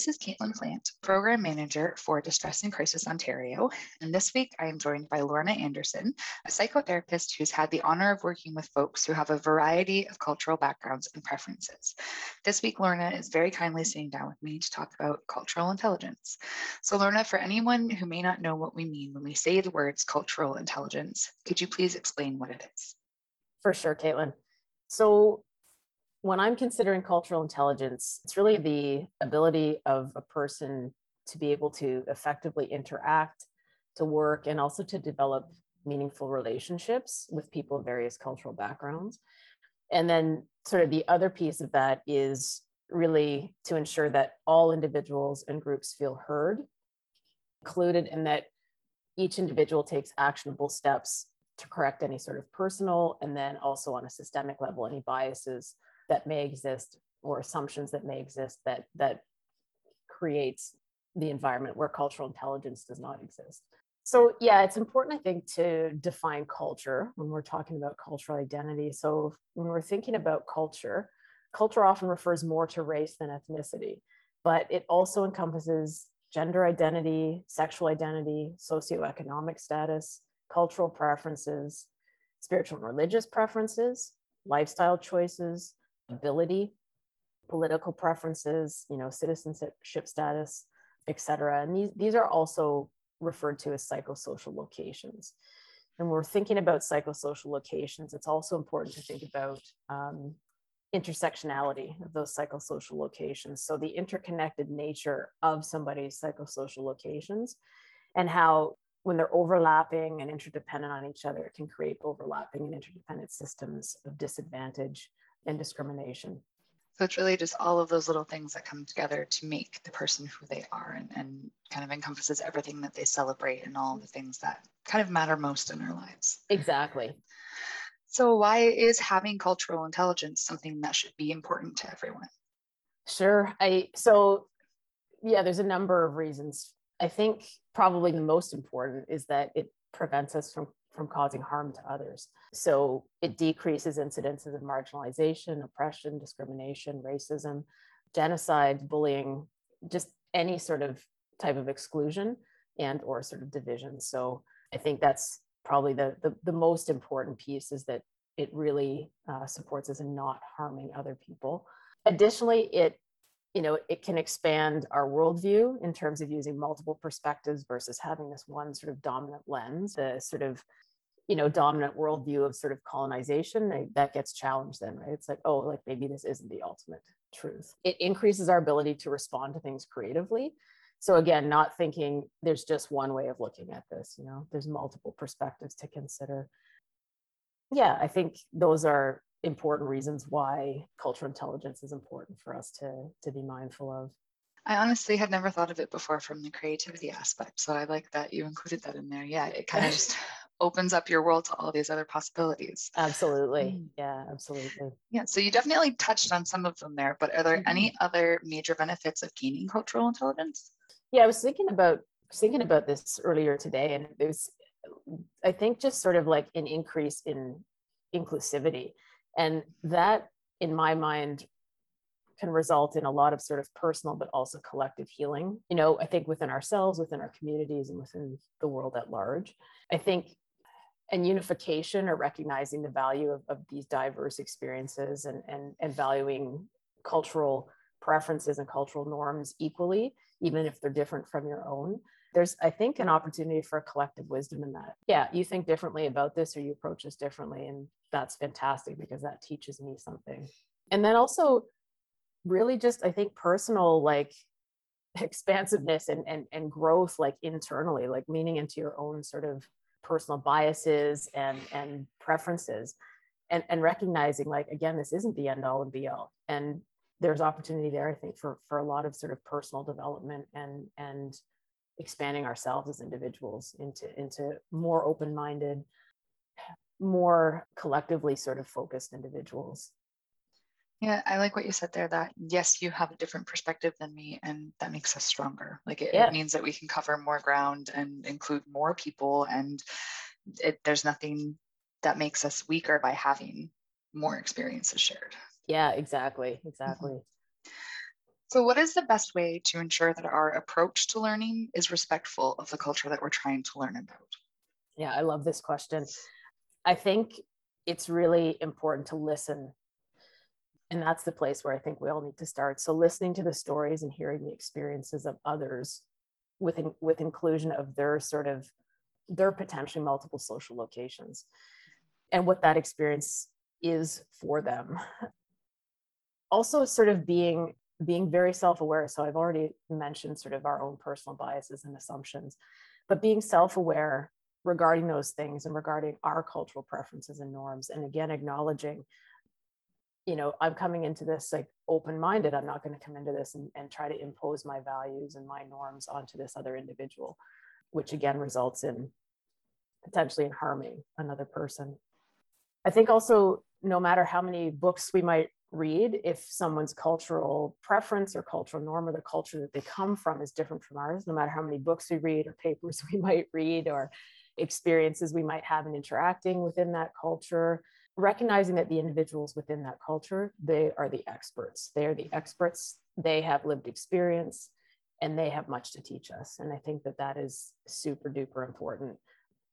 This is Caitlin Plant, Program Manager for Distress and Crisis Ontario. And this week I am joined by Lorna Anderson, a psychotherapist who's had the honor of working with folks who have a variety of cultural backgrounds and preferences. This week, Lorna is very kindly sitting down with me to talk about cultural intelligence. So, Lorna, for anyone who may not know what we mean when we say the words cultural intelligence, could you please explain what it is? For sure, Caitlin. So, when I'm considering cultural intelligence, it's really the ability of a person to be able to effectively interact, to work, and also to develop meaningful relationships with people of various cultural backgrounds. And then, sort of, the other piece of that is really to ensure that all individuals and groups feel heard, included, and that each individual takes actionable steps to correct any sort of personal and then also on a systemic level, any biases that may exist or assumptions that may exist that that creates the environment where cultural intelligence does not exist. So yeah it's important i think to define culture when we're talking about cultural identity. So when we're thinking about culture culture often refers more to race than ethnicity but it also encompasses gender identity sexual identity socioeconomic status cultural preferences spiritual and religious preferences lifestyle choices ability, political preferences, you know, citizenship status, etc. And these, these are also referred to as psychosocial locations. And when we're thinking about psychosocial locations, it's also important to think about um, intersectionality of those psychosocial locations. So the interconnected nature of somebody's psychosocial locations and how when they're overlapping and interdependent on each other, it can create overlapping and interdependent systems of disadvantage and discrimination. So it's really just all of those little things that come together to make the person who they are and, and kind of encompasses everything that they celebrate and all the things that kind of matter most in their lives. Exactly. So, why is having cultural intelligence something that should be important to everyone? Sure. I so yeah, there's a number of reasons. I think probably the most important is that it prevents us from from causing harm to others. So it decreases incidences of marginalization, oppression, discrimination, racism, genocide, bullying, just any sort of type of exclusion and or sort of division. So I think that's probably the, the, the most important piece is that it really uh, supports us in not harming other people. Additionally, it you know it can expand our worldview in terms of using multiple perspectives versus having this one sort of dominant lens the sort of you know dominant worldview of sort of colonization that gets challenged then right it's like oh like maybe this isn't the ultimate truth it increases our ability to respond to things creatively so again not thinking there's just one way of looking at this you know there's multiple perspectives to consider yeah i think those are important reasons why cultural intelligence is important for us to to be mindful of I honestly had never thought of it before from the creativity aspect. So I like that you included that in there. Yeah, it kind of just opens up your world to all these other possibilities. Absolutely. Mm. Yeah, absolutely. Yeah, so you definitely touched on some of them there, but are there Mhm. any other major benefits of gaining cultural intelligence? Yeah, I was thinking about was thinking about this earlier today, and there's I think just sort of like an increase in inclusivity. And that in my mind can result in a lot of sort of personal but also collective healing you know i think within ourselves within our communities and within the world at large i think and unification or recognizing the value of, of these diverse experiences and, and, and valuing cultural preferences and cultural norms equally even if they're different from your own there's i think an opportunity for a collective wisdom in that. Yeah you think differently about this or you approach this differently and that's fantastic because that teaches me something. And then also really just i think personal like expansiveness and, and and growth like internally like leaning into your own sort of personal biases and and preferences and and recognizing like again this isn't the end all and be all. And there's opportunity there i think for for a lot of sort of personal development and and expanding ourselves as individuals into into more open-minded more collectively sort of focused individuals Yeah, I like what you said there that yes, you have a different perspective than me, and that makes us stronger. Like it, Yeah. it means that we can cover more ground and include more people, and it, there's nothing that makes us weaker by having more experiences shared. yeah exactly mm-hmm. exactly So, what is the best way to ensure that our approach to learning is respectful of the culture that we're trying to learn about? Yeah, I love this question. I think it's really important to listen. And that's the place where I think we all need to start. So listening to the stories and hearing the experiences of others with, in, with inclusion of their sort of their potentially multiple social locations and what that experience is for them. Also sort of being being very self-aware. So I've already mentioned sort of our own personal biases and assumptions, but being self-aware regarding those things and regarding our cultural preferences and norms and again acknowledging you know i'm coming into this like open-minded i'm not going to come into this and, and try to impose my values and my norms onto this other individual which again results in potentially in harming another person. I think also no matter how many books we might read if someone's cultural preference or cultural norm or the culture that they come from is different from ours no matter how many books we read or papers we might read or experiences we might have in interacting within that culture recognizing that the individuals within that culture they are the experts. They are the experts. They have lived experience and they have much to teach us. And i think that that is super duper important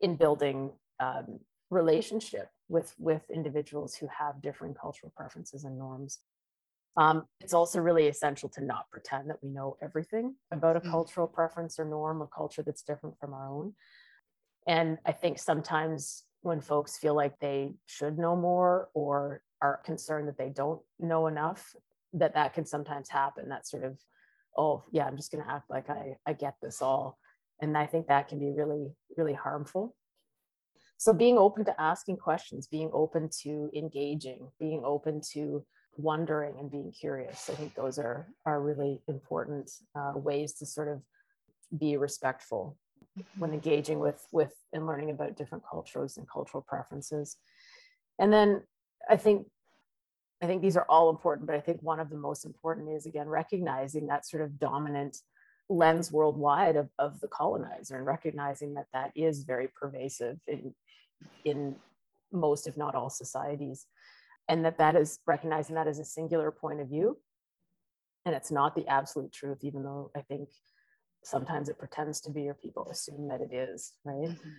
in building um, relationship with with individuals who have different cultural preferences and norms. Um, it's also really essential to not pretend that we know everything about a Mm. cultural preference or norm or culture that's different from our own. And I think sometimes when folks feel like they should know more or are concerned that they don't know enough, that that can sometimes happen. That sort of, oh yeah, I'm just going to act like I I get this all, and I think that can be really really harmful. So being open to asking questions, being open to engaging, being open to wondering and being curious, I think those are are really important uh, ways to sort of be respectful when engaging with with and learning about different cultures and cultural preferences. And then i think i think these are all important but i think one of the most important is again recognizing that sort of dominant lens worldwide of, of the colonizer and recognizing that that is very pervasive in in most if not all societies and that that is recognizing that as a singular point of view. And it's not the absolute truth even though i think sometimes it pretends to be or people assume that it is right Mhm.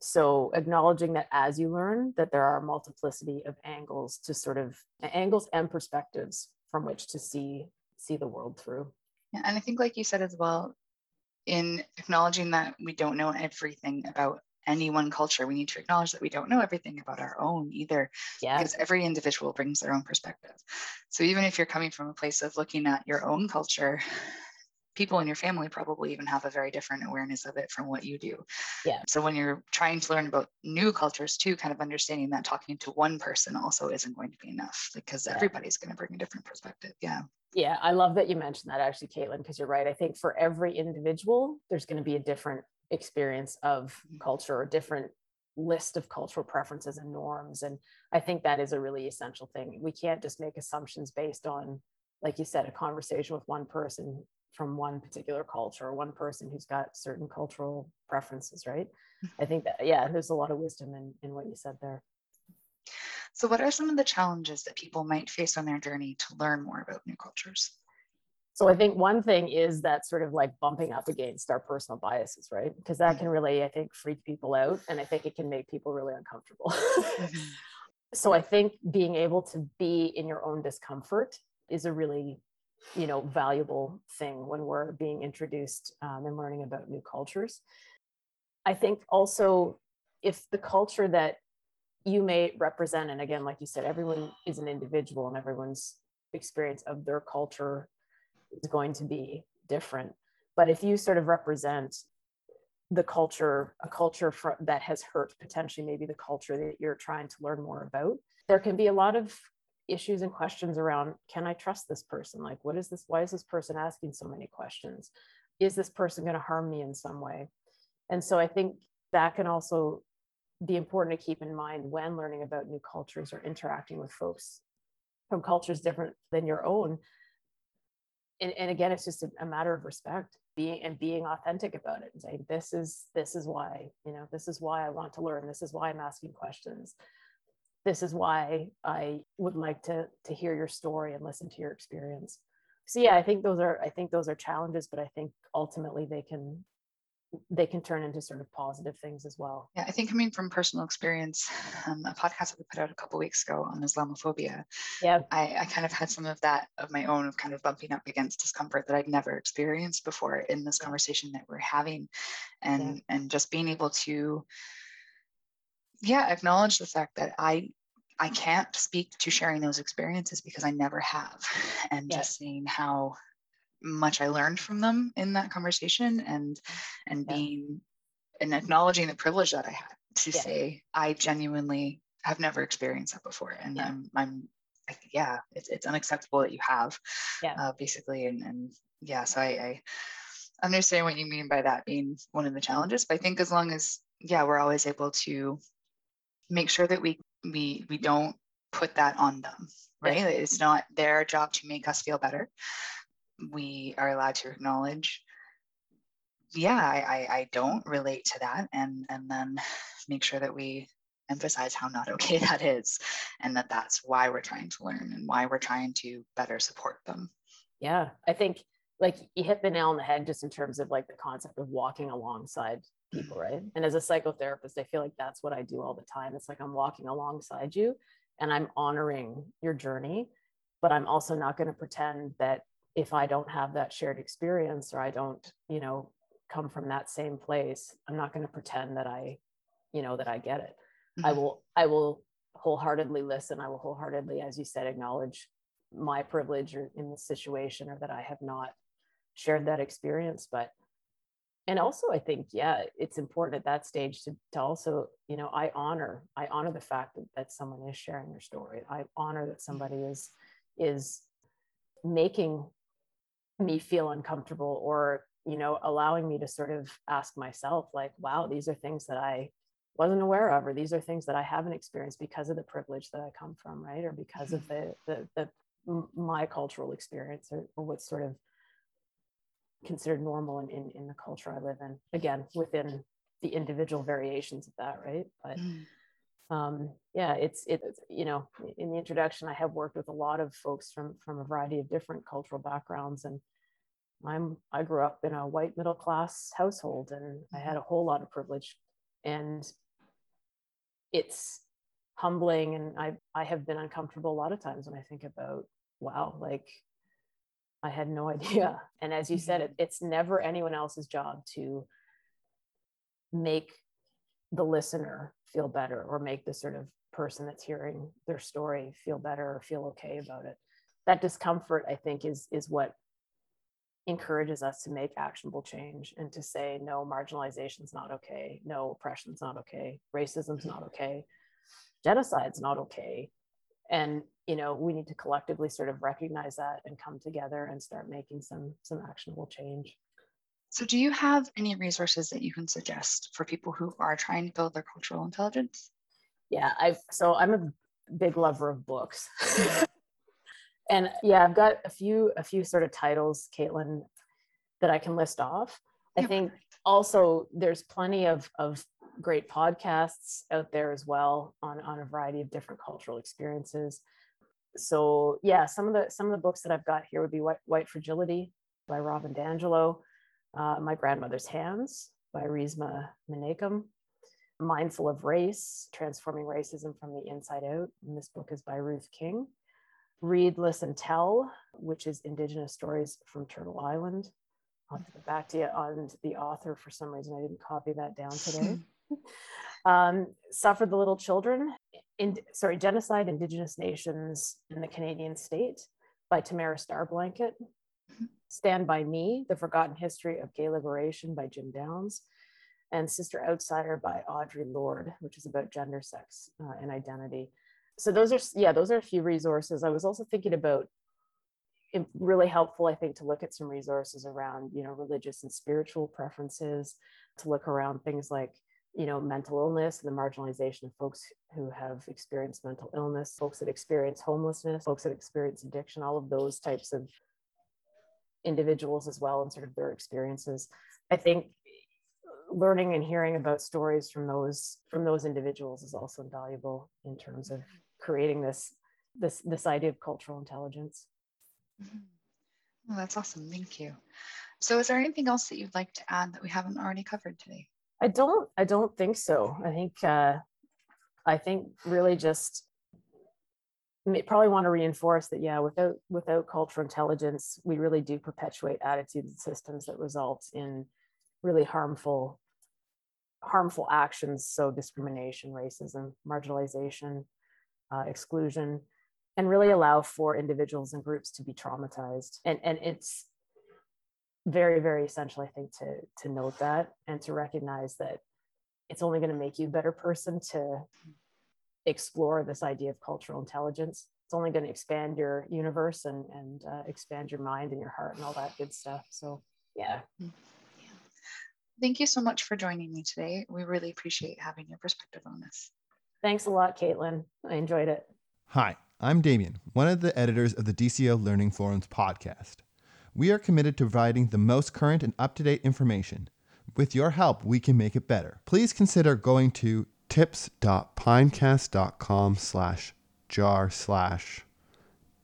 so acknowledging that as you learn that there are a multiplicity of angles to sort of angles and perspectives from which to see see the world through Yeah, and I think, like you said as well, in acknowledging that we don't know everything about any one culture, we need to acknowledge that we don't know everything about our own either, yeah because every individual brings their own perspective. So even if you're coming from a place of looking at your own culture, people in your family probably even have a very different awareness of it from what you do. Yeah. So when you're trying to learn about new cultures too, kind of understanding that talking to one person also isn't going to be enough because Yeah. everybody's going to bring a different perspective. Yeah. yeah i love that you mentioned that actually caitlin because you're right i think for every individual there's going to be a different experience of mm-hmm. culture or different list of cultural preferences and norms and i think that is a really essential thing we can't just make assumptions based on like you said a conversation with one person from one particular culture or one person who's got certain cultural preferences right i think that yeah there's a lot of wisdom in, in what you said there so what are some of the challenges that people might face on their journey to learn more about new cultures so I think one thing is that sort of like bumping up against our personal biases, right? Because that can really, I think, freak people out. And I think it can make people really uncomfortable. mm-hmm. So I think being able to be in your own discomfort is a really, you know, valuable thing when we're being introduced um, and learning about new cultures. I think also if the culture that you may represent, and again, like you said, everyone is an individual and everyone's experience of their culture is going to be different. But if you sort of represent the culture, a culture for, that has hurt potentially maybe the culture that you're trying to learn more about, there can be a lot of issues and questions around can I trust this person? Like, what is this? Why is this person asking so many questions? Is this person going to harm me in some way? And so I think that can also be important to keep in mind when learning about new cultures or interacting with folks from cultures different than your own and, and again it's just a, a, matter of respect being and being authentic about it and saying this is this is why you know this is why i want to learn this is why i'm asking questions this is why i would like to to hear your story and listen to your experience so yeah i think those are i think those are challenges but i think ultimately they can they can turn into sort of positive things as well. Yeah, I think coming from personal experience, um, a podcast that we put out a couple weeks ago on Islamophobia. Yeah, I, I kind of had some of that of my own of kind of bumping up against discomfort that I'd never experienced before in this conversation that we're having, and yeah. and just being able to, yeah, acknowledge the fact that I I can't speak to sharing those experiences because I never have, and yeah. just seeing how much I learned from them in that conversation and and yeah. being and acknowledging the privilege that I had to yeah. say I genuinely have never experienced that before and yeah. I'm I'm yeah it's it's unacceptable that you have yeah uh, basically and and yeah so I, I understand what you mean by that being one of the challenges but I think as long as yeah we're always able to make sure that we we we don't put that on them right? Yeah. it's not their job to make us feel better. We are allowed to acknowledge yeah I, I, I don't relate to that and and then make sure that we emphasize how not okay that is and that that's why we're trying to learn and why we're trying to better support them. Yeah i think like you hit the nail on the head just in terms of like the concept of walking alongside people mm-hmm. right and as a psychotherapist i feel like that's what i do all the time it's like i'm walking alongside you and i'm honoring your journey but i'm also not going to pretend that if I don't have that shared experience or I don't, you know, come from that same place, I'm not going to pretend that I, you know, that I get it. Mm-hmm. I will, I will wholeheartedly listen. I will wholeheartedly, as you said, acknowledge my privilege or in the situation or that I have not shared that experience. But, and also I think, yeah, it's important at that stage to, to also, you know, I honor, I honor the fact that, that someone is sharing their story. I honor that mm-hmm. somebody is, is making me feel uncomfortable or you know allowing me to sort of ask myself like wow these are things that i wasn't aware of or these are things that i haven't experienced because of the privilege that i come from right? Or because of mm-hmm. the the, the my cultural experience or, or what's sort of considered normal in, in, in the culture i live in. Again within the individual variations of that right? But mm. um, yeah, it's it's you know in the introduction I have worked with a lot of folks from from a variety of different cultural backgrounds, and I'm I grew up in a white middle class household, and I had a whole lot of privilege, and it's humbling, and I I have been uncomfortable a lot of times when I think about wow, like I had no idea, and as you said, it, mm-hmm. it's never anyone else's job to make the listener feel better or make the sort of person that's hearing their story feel better or feel okay about it. That discomfort i think is is what encourages us to make actionable change and to say no marginalization is not okay. No oppression is not okay. Racism is not okay. Genocide's not okay and you know we need to collectively sort of recognize that and come together and start making some some actionable change So, do you have any resources that you can suggest for people who are trying to build their cultural intelligence? Yeah, I've so I'm a big lover of books. and yeah, I've got a few a few sort of titles, Caitlin, that I can list off. I think also there's plenty of of great podcasts out there as well on on a variety of different cultural experiences. So yeah, some of the some of the books that I've got here would be White, White Fragility by Robin DiAngelo, uh, My Grandmother's Hands by Resmaa Menakem, Mindful of Race, Transforming Racism from the Inside Out. And this book is by Ruth King. Read, Listen, Tell, which is Indigenous Stories from Turtle Island. I'll have to get back to you on the author. For some reason, I didn't copy that down today. um, Suffer the Little Children, in, sorry, Genocide, Indigenous Nations in the Canadian State by Tamara Starblanket. Stand by Me, The Forgotten History of Gay Liberation by Jim Downs and Sister Outsider by Audre Lorde, which is about gender, sex, uh, and identity. So those are, yeah, those are a few resources. I was also thinking about really helpful, I think, to look at some resources around, you know, religious and spiritual preferences, to look around things like, you know, mental illness and the marginalization of folks who have experienced mental illness, folks that experience homelessness, folks that experience addiction, all of those types of individuals as well and sort of their experiences. I think learning and hearing about stories from those from those individuals is also invaluable in terms of creating this this this idea of cultural intelligence mm-hmm. well, that's awesome thank you so is there anything else that you'd like to add that we haven't already covered today i don't i don't think so. I think uh i think really just probably want to reinforce that yeah without without cultural intelligence we really do perpetuate attitudes and systems that result in really harmful harmful actions so discrimination racism marginalization uh, exclusion and really allow for individuals and groups to be traumatized. And and it's very very essential i think to to note that and to recognize that it's only going to make you a better person to explore this idea of cultural intelligence it's only going to expand your universe and and uh, expand your mind and your heart and all that good stuff so yeah. Thank you so much for joining me today. We really appreciate having your perspective on this. Thanks a lot, Caitlin. I enjoyed it. Hi, I'm Damien, one of the editors of the DCO Learning Forums podcast. We are committed to providing the most current and up to date information. With your help, we can make it better. Please consider going to tips.pinecast.com slash jar slash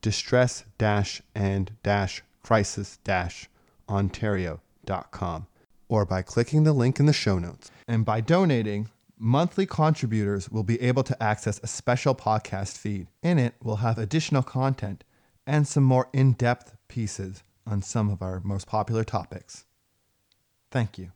distress dash and dash crisis dash ontario.com or by clicking the link in the show notes. And by donating, monthly contributors will be able to access a special podcast feed. In it, we'll have additional content and some more in depth pieces on some of our most popular topics. Thank you.